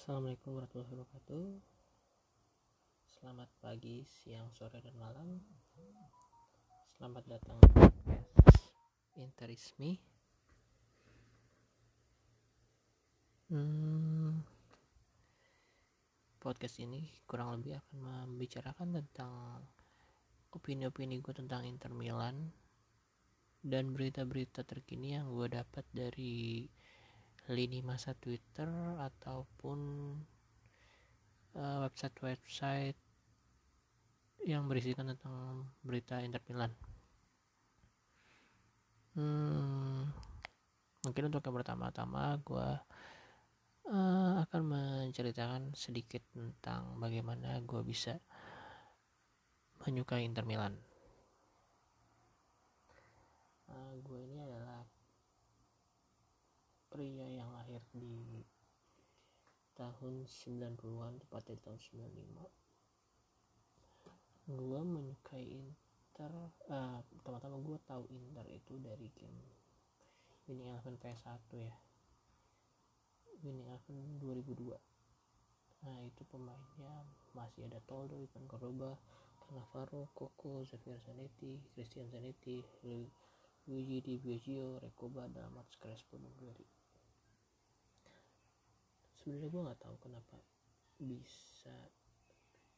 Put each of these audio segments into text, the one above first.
Assalamualaikum warahmatullahi wabarakatuh. Selamat pagi, siang, sore, dan malam. Selamat datang di Interismi hmm, Podcast ini kurang lebih akan membicarakan tentang Opini-opini gue tentang Inter Milan Dan berita-berita terkini yang gue dapat dari lini masa Twitter ataupun uh, website-website yang berisikan tentang berita Inter Milan. Hmm, mungkin untuk yang pertama-tama gue uh, akan menceritakan sedikit tentang bagaimana gue bisa menyukai Inter Milan. Uh, gue ini adalah pria yang lahir di tahun 90-an tepatnya tahun 95 gue menyukai Inter uh, pertama-tama gue tahu Inter itu dari game Winning Eleven PS1 ya. Winning Eleven 2002 nah itu pemainnya masih ada Toldo, Ivan Cordoba, Cannavaro, Coco, Xavier Zanetti, Christian Zanetti, Luigi Di Biagio, Recoba, dan Mats Crespo dan sebenarnya gue nggak tahu kenapa bisa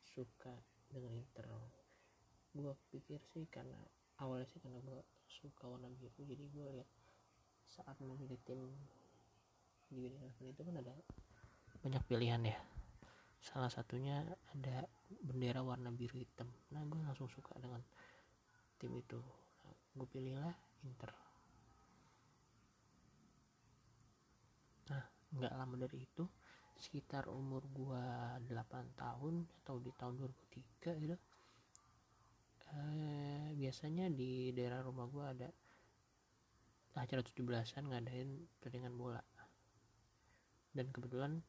suka dengan Inter gue pikir sih karena awalnya sih karena gue suka warna biru jadi gue lihat saat memilih tim di Eleven itu kan ada banyak pilihan ya. Salah satunya ada bendera warna biru hitam. Nah gue langsung suka dengan tim itu. Nah, gue pilihlah Inter. Nah nggak lama dari itu sekitar umur gua 8 tahun atau di tahun 2003 gitu eh, biasanya di daerah rumah gua ada acara 17-an ngadain pertandingan bola. Dan kebetulan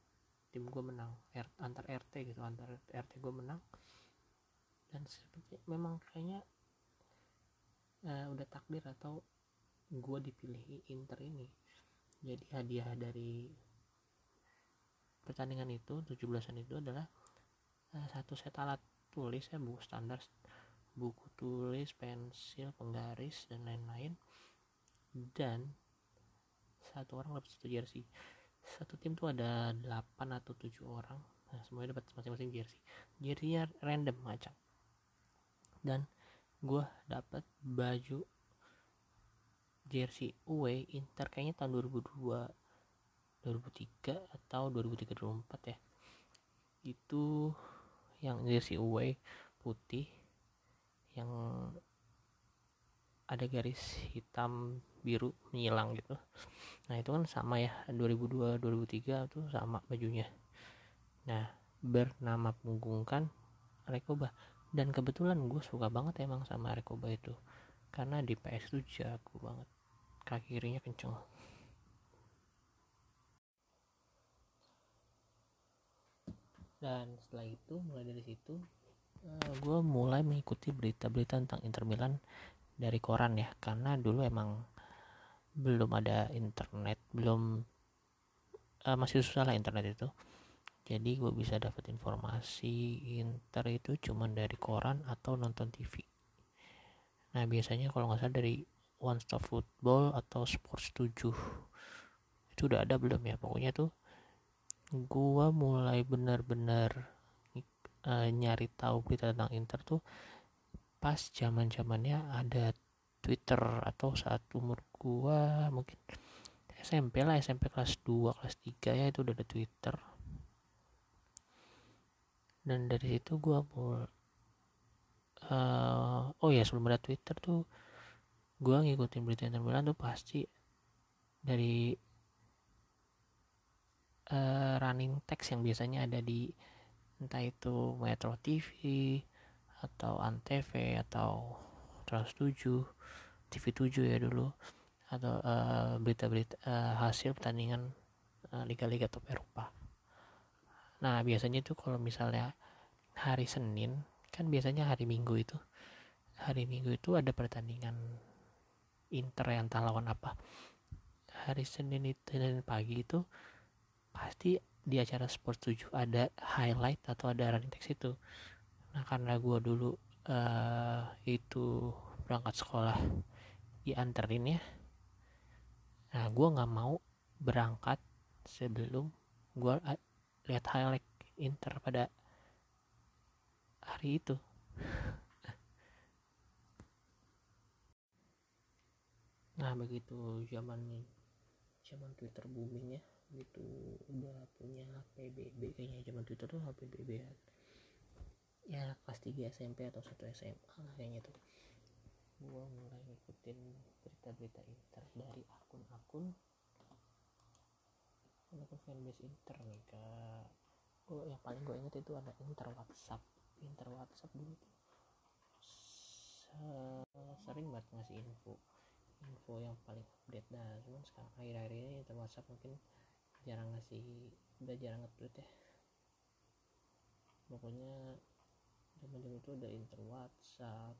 tim gue menang R, antar RT gitu antar RT gue menang. Dan seperti memang kayaknya uh, udah takdir atau gue dipilih Inter ini. Jadi hadiah dari pertandingan itu 17-an itu adalah uh, satu set alat tulis ya buku standar buku tulis pensil penggaris dan lain-lain. Dan satu orang dapat satu jersey. Satu tim tuh ada 8 atau 7 orang. Nah semuanya dapat masing-masing jersey. Jerseynya random macam. Dan gue dapat baju jersey away Inter kayaknya tahun 2002 2003 atau 2003 2004 ya. Itu yang jersey away putih yang ada garis hitam biru menyilang gitu. Nah itu kan sama ya 2002 2003 itu sama bajunya. Nah bernama punggung kan Rekoba. Dan kebetulan gue suka banget emang sama Rekoba itu. Karena di PS itu jago banget. Kaki kirinya kenceng dan setelah itu mulai dari situ uh, eh, gue mulai mengikuti berita-berita tentang Inter Milan dari koran ya. Karena dulu emang belum ada internet belum uh, masih susah lah internet itu. Jadi gue bisa dapat informasi Inter itu cuma dari koran atau nonton TV nah biasanya kalau nggak salah dari One Stop Football atau Sports 7 itu udah ada belum ya? Pokoknya tuh gua mulai benar-benar uh, nyari tahu berita tentang Inter tuh pas zaman zamannya ada Twitter atau saat umur gua mungkin SMP lah SMP kelas 2 kelas 3 ya itu udah ada Twitter. Dan dari situ gua mulai uh, oh ya sebelum ada Twitter tuh gua ngikutin berita Inter Milan tuh pasti dari uh, running text yang biasanya ada di entah itu Metro TV atau Antv atau Trans 7 TV 7 ya dulu atau uh, berita-berita uh, hasil pertandingan uh, liga-liga top Eropa. Nah biasanya itu kalau misalnya hari Senin kan biasanya hari Minggu itu hari Minggu itu ada pertandingan Inter yang entah lawan apa hari Senin itu Senin pagi itu pasti di acara sport 7 ada highlight atau ada running text itu. Nah karena gue dulu uh, itu berangkat sekolah dianterin ya. Nah gue nggak mau berangkat sebelum gue lihat highlight Inter pada hari itu. Nah begitu zaman zaman Twitter booming ya gitu. Udah punya PBB kayaknya zaman Twitter tuh HPBB ya ya kelas 3 SMP atau satu SMA lah kayaknya tuh. Gue mulai ngikutin berita-berita Inter dari akun-akun. Akun fanbase Inter nih ke oh yang paling gue inget itu ada Inter WhatsApp. Inter WhatsApp dulu tuh. Sering banget ngasih info. Info yang paling update dah. Cuman sekarang akhir-akhir ini Inter WhatsApp mungkin jarang ngasih udah jarang nge-tweet ya. Pokoknya zaman zaman itu ada inter WhatsApp.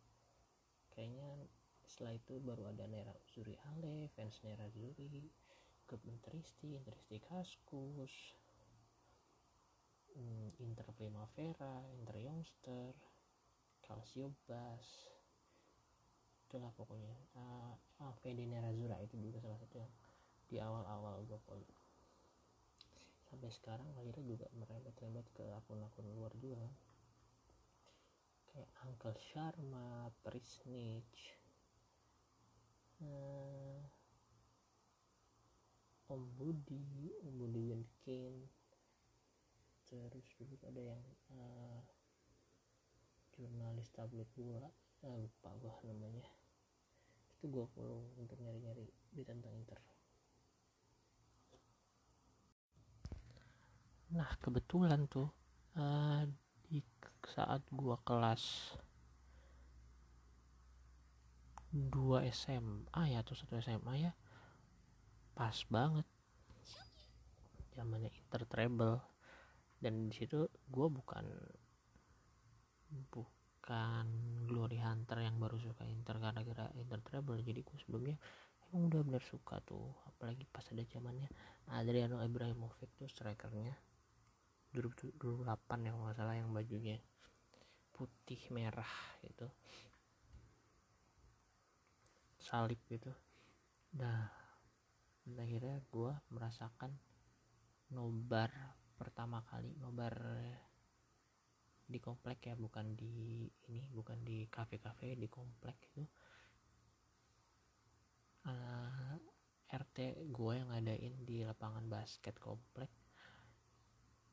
Kayaknya setelah itu baru ada Nera Zuri Ale fans Nera Zuri grup Interisti Interisti Kaskus hmm, Inter Primavera Inter Youngster Calcio Bas itulah pokoknya. Uh, ah PD Nera Zura itu juga salah satu yang di awal-awal gue follow sampai sekarang akhirnya juga merembet-rembet ke akun-akun luar juga. Kayak Uncle Sharma, Prisnich, uh, Om Budi, Om Budi Wenkin, terus dulu ada yang uh, jurnalis tablet bola, uh, lupa gua namanya, itu gua follow untuk nyari-nyari di tentang Inter. Nah kebetulan tuh uh, di saat gua kelas 2 SMA ya atau satu SMA ya pas banget. Zamannya Treble dan di situ gue bukan bukan Glory Hunter yang baru suka Inter gara-gara Inter Treble jadi gue sebelumnya emang udah bener suka tuh apalagi pas ada zamannya Adriano Ibrahimovic tuh strikernya 2008 ya kalau nggak salah yang bajunya putih merah gitu. Salib gitu. Nah akhirnya gue merasakan nobar pertama kali nobar di komplek ya bukan di ini bukan di kafe-kafe di komplek itu. Uh, RT gue yang ngadain di lapangan basket komplek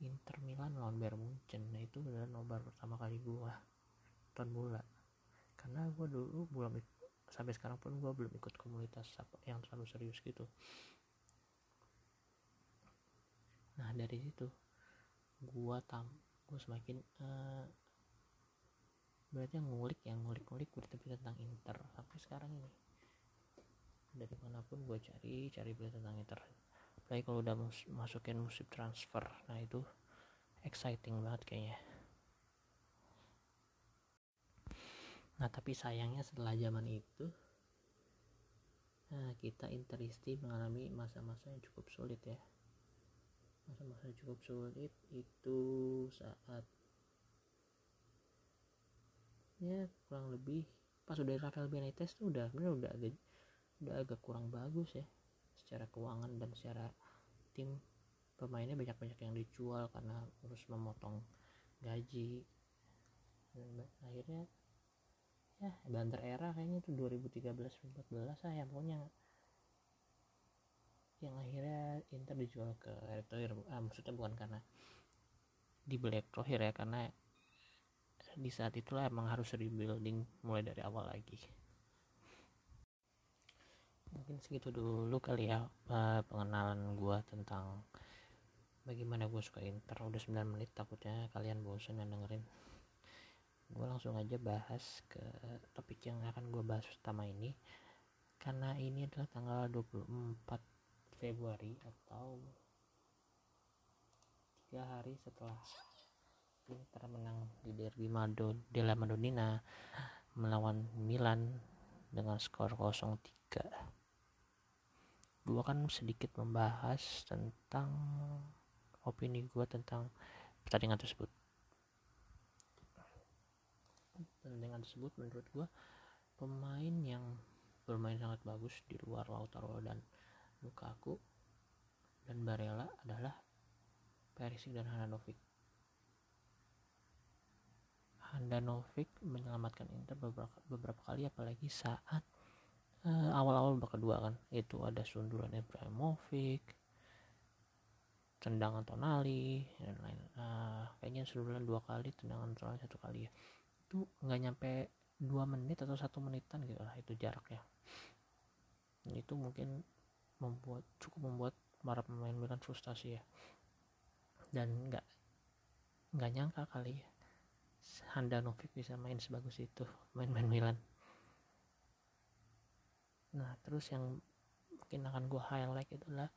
Inter Milan lawan Bayern Munchen. Nah itu adalah nobar pertama kali gue tahun bola. Karena gue dulu belum sampai sekarang pun gue belum ikut komunitas yang terlalu serius gitu. Nah dari situ gue tam gue semakin uh, berarti yang ngulik yang ngulik-ngulik berita tentang Inter sampai sekarang ini. Dari mana pun gue cari cari berita tentang Inter apalagi kalau udah masukin musim transfer. Nah itu exciting banget kayaknya. Nah tapi sayangnya setelah zaman itu nah kita interisti mengalami masa-masa yang cukup sulit ya. Masa-masa cukup sulit itu saat ya kurang lebih pas udah Rafael Benitez tuh udah bener udah agak udah agak kurang bagus ya secara keuangan dan secara tim pemainnya banyak-banyak yang dijual karena harus memotong gaji. Dan akhirnya ya banter era kayaknya itu 2013-14 lah ya pokoknya yang akhirnya Inter dijual ke Erick Thohir ah, maksudnya bukan karena dibeli Erick Thohir ya karena di saat itulah emang harus rebuilding mulai dari awal lagi mungkin segitu dulu kali ya eh, pengenalan gue tentang bagaimana gue suka Inter. Udah 9 menit takutnya kalian bosan yang dengerin. Gue langsung aja bahas ke topik yang akan gue bahas pertama ini. Karena ini adalah tanggal 24 Februari atau tiga hari setelah Inter menang di Derby Mado della Madonnina melawan Milan dengan skor 0-3 gue kan sedikit membahas tentang opini gue tentang pertandingan tersebut. Pertandingan tersebut menurut gue pemain yang bermain sangat bagus di luar Lautaro dan Lukaku dan Barella adalah Perisic dan Handanovic. Handanovic menyelamatkan Inter beberapa, beberapa kali apalagi saat uh, awal-awal babak kedua kan. Itu ada sundulan Ibrahimovic tendangan Tonali dan lain uh, kayaknya sundulan dua kali tendangan Tonali satu kali ya. Itu nggak nyampe dua menit atau satu menitan gitu lah itu jaraknya. Itu mungkin membuat cukup membuat para pemain Milan frustasi ya. Dan nggak nggak nyangka kali ya Handanovic bisa main sebagus itu main-main Milan nah terus yang mungkin akan gue highlight itulah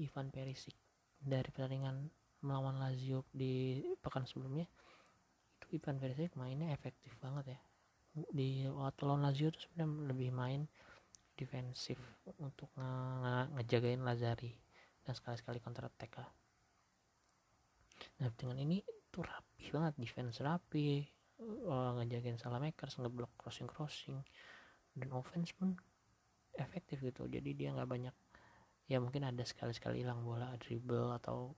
Ivan Perisic. Dari pertandingan melawan Lazio di pekan sebelumnya itu Ivan Perisic mainnya efektif banget ya. Di waktu lawan Lazio itu sebenarnya lebih main defensif untuk nge nge ngejagain Lazari dan sekali-sekali counter attack lah. Nah dengan ini tuh rapi banget defense rapi uh, ngejagain salah makers ngeblok crossing crossing dan offense pun efektif gitu. Jadi dia nggak banyak ya mungkin ada sekali-sekali hilang bola dribble atau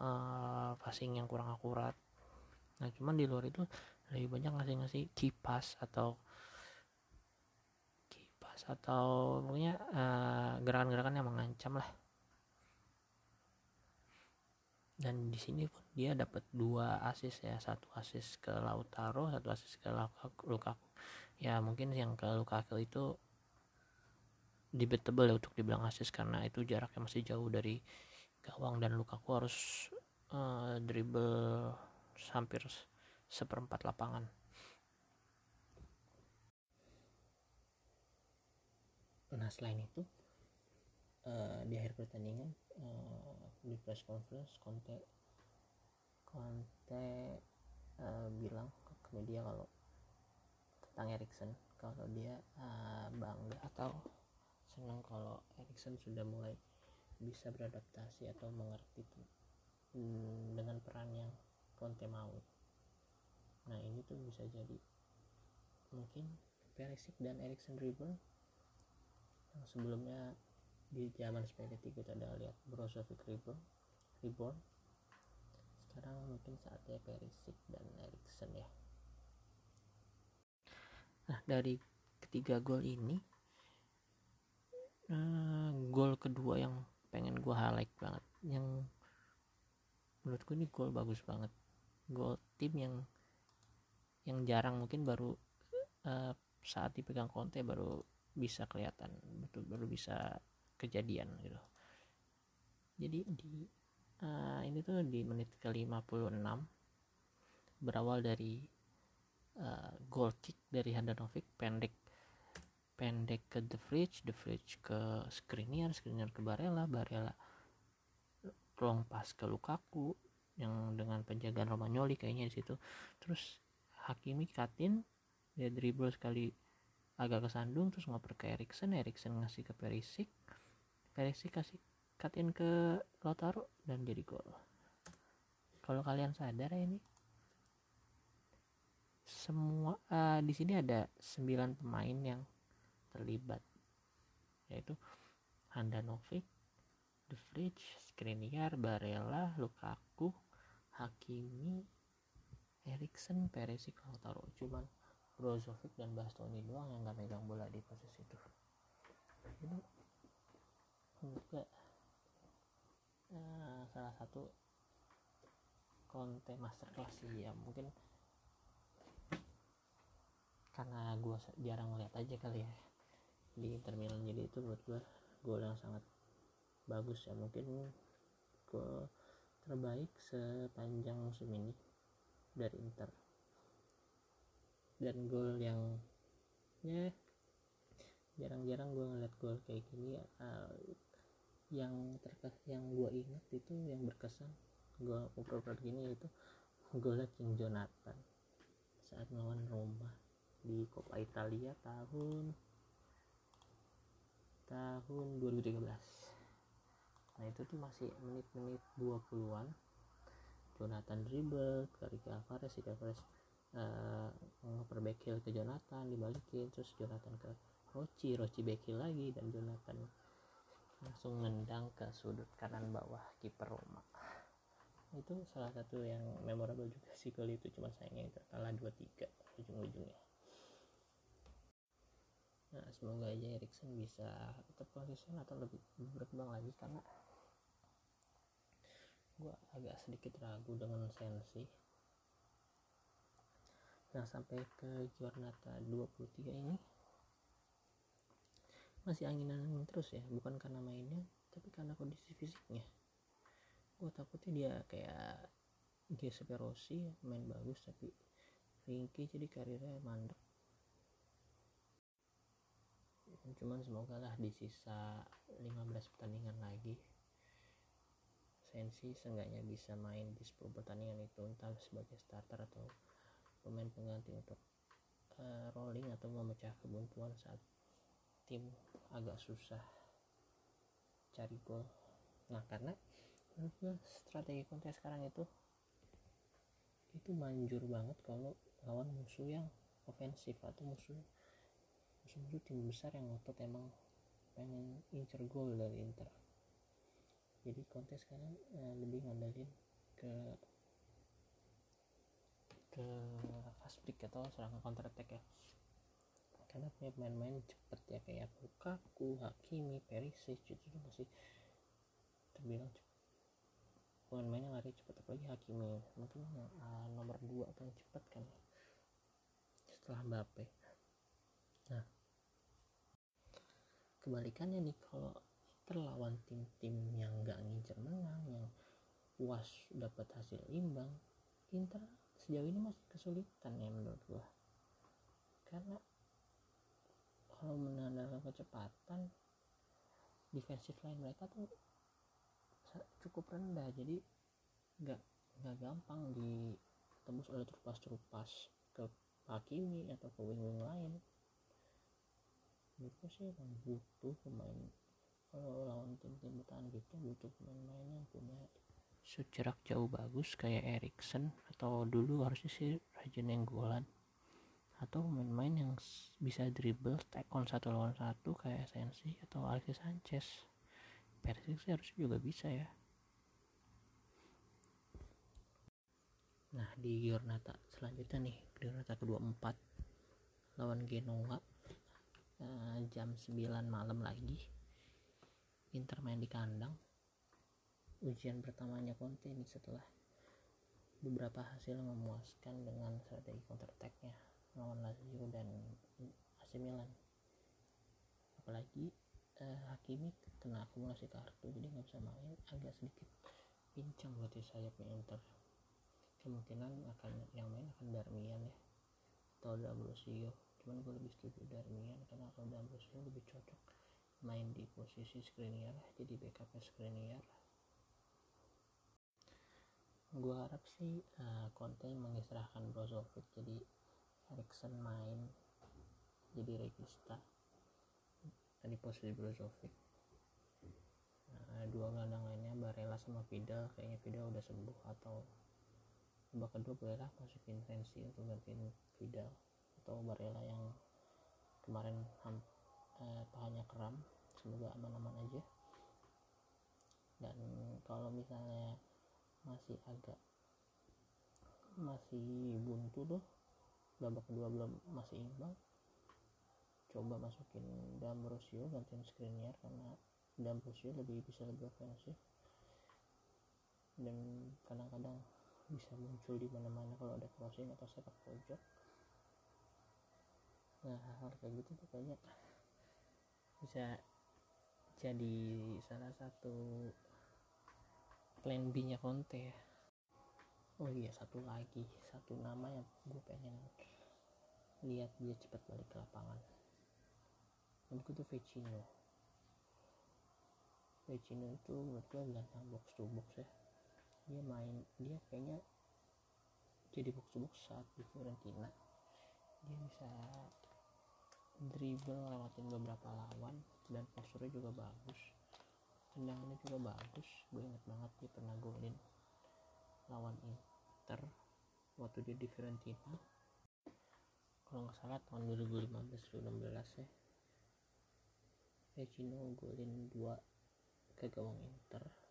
uh, passing yang kurang akurat. Nah cuman di luar itu lebih banyak ngasih-ngasih key pass atau key pass atau pokoknya uh, gerakan-gerakan yang mengancam lah. Dan di sini pun dia dapat dua asis ya satu asis ke Lautaro satu asis ke Lukaku. Ya mungkin yang ke Lukaku itu debatable ya untuk dibilang asis karena itu jaraknya masih jauh dari gawang dan Lukaku harus uh, dribble hampir seperempat lapangan. Nah selain itu uh, di akhir pertandingan uh, di press conference Conte Conte uh, bilang ke media kalau tentang Erikson kalau dia uh, bangga atau senang kalau Erikson sudah mulai bisa beradaptasi atau mengerti hmm, dengan peran yang Conte mau. Nah ini tuh bisa jadi mungkin Perisic dan Erikson dribble yang sebelumnya di zaman Spalletti kita udah lihat Brozovic dribble reborn sekarang mungkin saatnya Perisic dan Erikson ya. Nah dari ketiga gol ini uh, gol kedua yang pengen gue highlight banget. Yang menurutku ini gol bagus banget. Gol tim yang yang jarang mungkin baru uh, saat dipegang Conte baru bisa kelihatan betul baru bisa kejadian gitu. Jadi di uh, ini tuh di menit ke 56 berawal dari uh, goal kick dari Handanovic pendek pendek ke The Fridge, The Fridge ke Skriniar, Skriniar ke Barella, Barella long pass ke Lukaku yang dengan penjagaan Romagnoli kayaknya di situ. Terus Hakimi katin dia dribble sekali agak kesandung terus ngoper ke Erikson, Erikson ngasih ke Perisic. Perisic kasih katin ke Lautaro dan jadi gol. Kalau kalian sadar ya ini semua uh, di sini ada 9 pemain yang terlibat yaitu Handanovic, The Fridge, Skriniar, Barella, Lukaku, Hakimi, Erikson, Perisic, Lautaro. Cuman Brozovic dan Bastoni doang yang gak megang bola di posisi itu. Itu juga uh, salah satu konten masterclass sih ya. Mungkin karena gue jarang ngeliat aja kali ya di Inter Milan jadi itu buat gue gol yang sangat bagus ya. Mungkin gol terbaik sepanjang musim ini dari Inter. Dan gol yang ya jarang-jarang gue ngeliat gol kayak gini uh, yang terkas yang gue ingat itu yang berkesan gol oper gini itu golnya King Jonathan saat melawan Roma di Coppa Italia tahun tahun 2013 nah itu tuh masih menit-menit 20-an Jonathan dribble ke Ricky Alvarez Ricky Alvarez uh, ke Jonathan dibalikin terus Jonathan ke Roci Roci backhill lagi dan Jonathan langsung nendang ke sudut kanan bawah kiper Roma. Itu salah satu yang memorable juga sih kali itu cuma sayangnya itu. Kalah 2-3 ujung-ujungnya nah semoga aja Erikson bisa tetap konsisten atau lebih berkembang lagi karena gue agak sedikit ragu dengan Sensi. Yang sampai ke Giornata 23 ini masih anginan terus ya. Bukan karena mainnya tapi karena kondisi fisiknya. Gue takutnya dia kayak Giuseppe Rossi main bagus tapi ringkih jadi karirnya mandek cuman semoga lah di sisa 15 pertandingan lagi Sensi seenggaknya bisa main di 10 pertandingan itu entah sebagai starter atau pemain pengganti untuk uh, rolling atau memecah kebuntuan saat tim agak susah cari gol. Nah karena strategi kontes sekarang itu itu manjur banget kalau lawan musuh yang ofensif atau musuh musuh-musuh tim besar yang ngotot emang pengen incer gol dari Inter. Jadi kontes sekarang eh, lebih ngandelin ke ke fast break atau serangan counter attack ya. Karena punya pemain-pemain cepet ya kayak Lukaku, Hakimi, Perisic itu masih terbilang cepet. Pemain-pemain yang lari cepat apalagi Hakimi. Mungkin uh, nomor 2 paling cepat kan setelah Mbappe nah kebalikannya nih kalau terlawan tim-tim yang gak ngincer menang yang puas dapat hasil imbang Inter sejauh ini masih kesulitan ya menurut gua. Karena kalau menandalkan kecepatan defensive line mereka tuh cukup rendah jadi nggak nggak gampang ditembus oleh terupas-terupas ke Hakimi atau ke wing-wing lain menurutku sih emang butuh pemain. Kalau lawan tim-tim bertahan gitu butuh pemain-pemain yang punya sejarak jauh bagus kayak Erikson atau dulu harusnya sih Raja Nenggolan atau pemain-pemain yang bisa dribble take on satu lawan satu kayak Sensi atau Alexis Sanchez. Persik sih harusnya juga bisa ya. Nah di Giornata selanjutnya nih Giornata kedua empat lawan Genoa uh, jam 9 malam lagi. Inter main di kandang. Ujian pertamanya Conte ini setelah beberapa hasil memuaskan dengan strategi counter attack-nya lawan Lazio dan AC Milan. Apalagi eh, Hakimi kena akumulasi kartu jadi nggak bisa main. Agak sedikit pincang berarti sayapnya Inter. Kemungkinan akan yang main akan Darmian ya atau D'Ambrosio cuman gue lebih setuju Darmian karena kalau D'Ambrosio lebih cocok main di posisi Skriniar jadi backupnya Skriniar gue harap sih uh, Conte mengistirahkan Brozovic jadi Erikson main jadi regista di posisi Brozovic. Nah, dua gelandang lainnya Barella sama Vidal kayaknya Vidal udah sembuh atau babak kedua bolehlah masukin Sensi untuk gantiin Vidal atau Barella yang kemarin eh, pahanya kram. Semoga aman-aman aja. Dan kalau misalnya masih agak masih buntu tuh babak kedua belum masih imbang coba masukin D'Ambrosio gantiin Skriniar karena D'Ambrosio lebih bisa lebih ofensif. Dan kadang-kadang bisa muncul di mana-mana kalau ada crossing atau sepak pojok nah hal kayak gitu tuh kayaknya bisa jadi salah satu plan B nya Conte ya. Oh iya satu lagi satu nama yang gue pengen lihat dia cepat balik ke lapangan. Menurutku tuh Vecino. Vecino itu menurut gue gelandang box to box ya. Dia main dia kayaknya jadi box to box saat di Fiorentina. Dia bisa dribble lewatin beberapa lawan dan posturnya juga bagus. Dan tendangannya juga bagus gue inget banget dia pernah golin lawan Inter waktu dia di Fiorentina. Kalau nggak salah tahun 2015-2016 ya. Vecino golin dua ke gawang Inter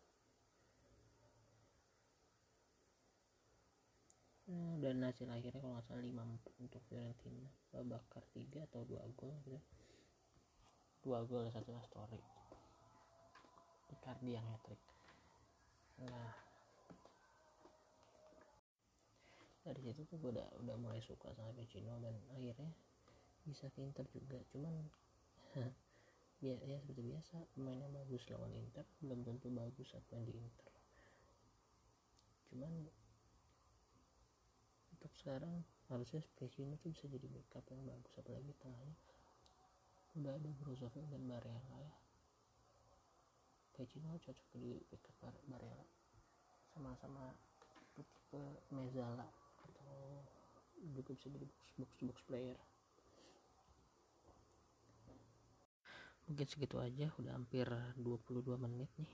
nah, dan hasil akhirnya kalau nggak salah 5 untuk Fiorentina. Bakar 3 atau 2 gol gitu dua gol satu story. Icardi yang hat trick nah. Dari situ tuh gue udah udah mulai suka sama Vecino dan akhirnya bisa Inter juga. Cuman ya, ya seperti biasa pemainnya bagus lawan Inter. Belum tentu bagus saat main di Inter. Cuman untuk sekarang harusnya Vecino tuh bisa jadi backup yang bagus apalagi tengahnya. Udah ada Brozovic dan Barella ya. Vecino cocok di backup Barella sama-sama tipe Mezala atau juga bisa jadi box box player. Mungkin segitu aja udah hampir 22 menit nih.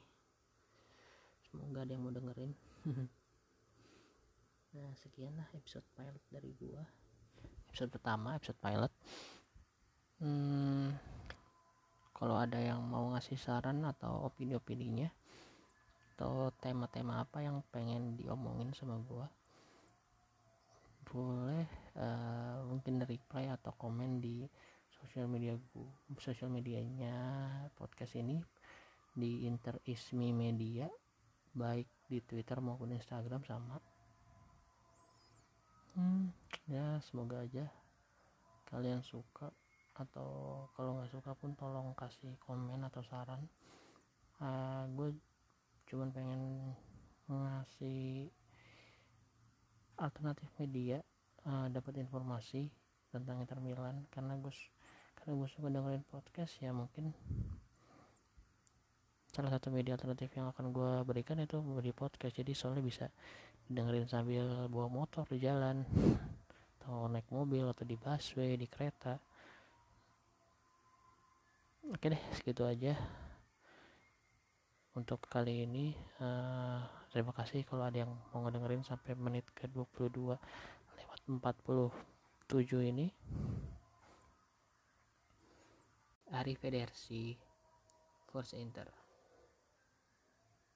Semoga ada yang mau dengerin nah sekian lah episode pilot dari gua. Episode pertama episode pilot. Hmm, kalau ada yang mau ngasih saran atau opini-opininya atau tema-tema apa yang pengen diomongin sama gua boleh uh, mungkin reply atau komen di sosial media gua sosial medianya podcast ini di Inter Ismi Media baik di Twitter maupun Instagram sama hmm, ya semoga aja kalian suka atau kalau nggak suka pun tolong kasih komen atau saran. Uh, eh, gue cuman pengen ngasih alternatif media uh, dapat informasi tentang Inter Milan. Karena gue karena gue suka dengerin podcast ya mungkin salah satu media alternatif yang akan gue berikan itu di podcast. Jadi soalnya bisa dengerin sambil bawa motor di jalan atau naik mobil atau di busway di kereta. Oke deh segitu aja untuk kali ini. Uh, terima kasih kalau ada yang mau ngedengerin sampai menit ke 22 lewat 47 ini. Arrivederci Force Inter